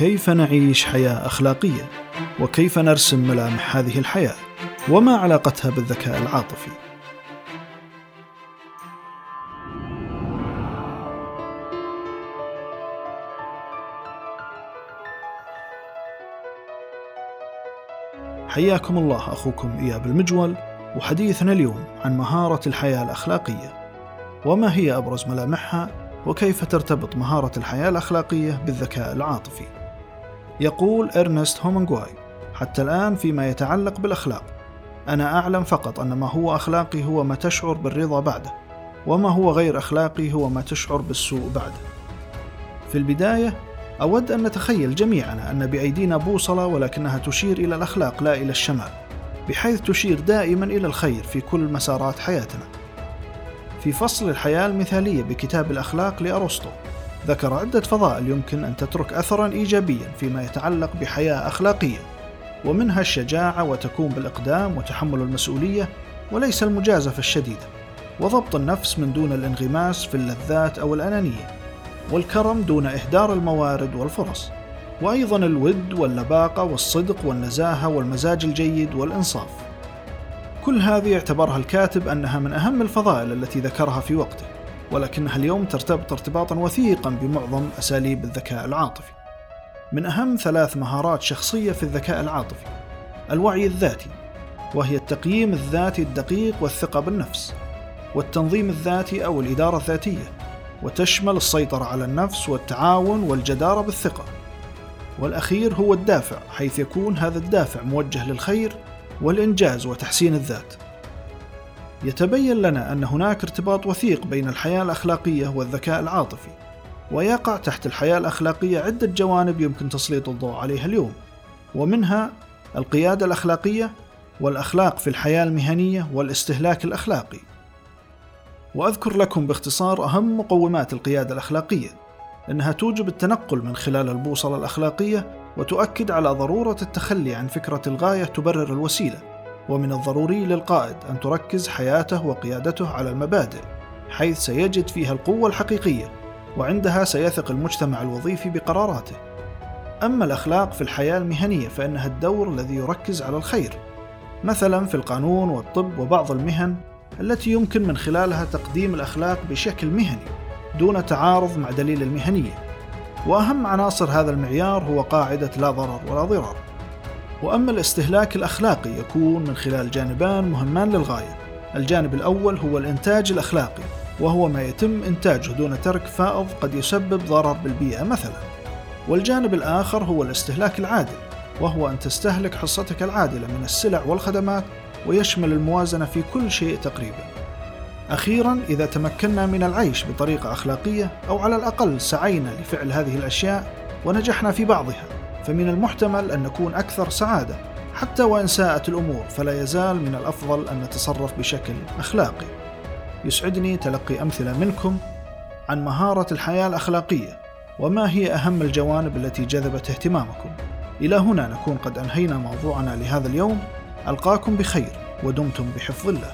كيف نعيش حياة أخلاقية؟ وكيف نرسم ملامح هذه الحياة؟ وما علاقتها بالذكاء العاطفي؟ حياكم الله أخوكم إياب المجول وحديثنا اليوم عن مهارة الحياة الأخلاقية. وما هي أبرز ملامحها؟ وكيف ترتبط مهارة الحياة الأخلاقية بالذكاء العاطفي؟ يقول إرنست هومنغواي حتى الآن فيما يتعلق بالأخلاق. أنا أعلم فقط أن ما هو أخلاقي هو ما تشعر بالرضا بعده وما هو غير أخلاقي هو ما تشعر بالسوء بعده. في البداية أود أن نتخيل جميعا أن بأيدينا بوصلة ولكنها تشير إلى الأخلاق لا إلى الشمال بحيث تشير دائما إلى الخير في كل مسارات حياتنا. في فصل الحياة المثالية بكتاب الأخلاق لأرسطو ذكر عدة فضائل يمكن أن تترك أثرا إيجابيا فيما يتعلق بحياة أخلاقية ومنها الشجاعة وتكون بالإقدام وتحمل المسؤولية وليس المجازفة الشديدة وضبط النفس من دون الانغماس في اللذات أو الأنانية والكرم دون إهدار الموارد والفرص وأيضا الود واللباقة والصدق والنزاهة والمزاج الجيد والإنصاف. كل هذه يعتبرها الكاتب أنها من أهم الفضائل التي ذكرها في وقته. ولكنها اليوم ترتبط ارتباطا وثيقا بمعظم أساليب الذكاء العاطفي؟ من أهم ثلاث مهارات شخصية في الذكاء العاطفي الوعي الذاتي وهي التقييم الذاتي الدقيق والثقة بالنفس والتنظيم الذاتي أو الإدارة الذاتية وتشمل السيطرة على النفس والتعاون والجدارة بالثقة. والأخير هو الدافع حيث يكون هذا الدافع موجه للخير والإنجاز وتحسين الذات. يتبين لنا أن هناك ارتباط وثيق بين الحياة الأخلاقية والذكاء العاطفي ويقع تحت الحياة الأخلاقية عدة جوانب يمكن تسليط الضوء عليها اليوم ومنها القيادة الأخلاقية والأخلاق في الحياة المهنية والاستهلاك الأخلاقي. وأذكر لكم باختصار أهم مقومات القيادة الأخلاقية أنها توجب التنقل من خلال البوصلة الأخلاقية وتؤكد على ضرورة التخلي عن فكرة الغاية تبرر الوسيلة. ومن الضروري للقائد أن تركز حياته وقيادته على المبادئ حيث سيجد فيها القوة الحقيقية وعندها سيثق المجتمع الوظيفي بقراراته. أما الأخلاق في الحياة المهنية فإنها الدور الذي يركز على الخير مثلا في القانون والطب وبعض المهن التي يمكن من خلالها تقديم الأخلاق بشكل مهني دون تعارض مع دليل المهنية. وأهم عناصر هذا المعيار هو قاعدة لا ضرر ولا ضرار. وأما الاستهلاك الأخلاقي يكون من خلال جانبان مهمان للغاية. الجانب الأول هو الإنتاج الأخلاقي وهو ما يتم إنتاجه دون ترك فائض قد يسبب ضرر بالبيئة مثلا. والجانب الآخر هو الاستهلاك العادل وهو أن تستهلك حصتك العادلة من السلع والخدمات ويشمل الموازنة في كل شيء تقريبا. أخيرا إذا تمكنا من العيش بطريقة أخلاقية أو على الأقل سعينا لفعل هذه الأشياء ونجحنا في بعضها. فمن المحتمل أن نكون أكثر سعادة حتى وإن ساءت الأمور فلا يزال من الأفضل أن نتصرف بشكل أخلاقي. يسعدني تلقي أمثلة منكم عن مهارة الحياة الأخلاقية وما هي أهم الجوانب التي جذبت اهتمامكم. إلى هنا نكون قد أنهينا موضوعنا لهذا اليوم. ألقاكم بخير ودمتم بحفظ الله.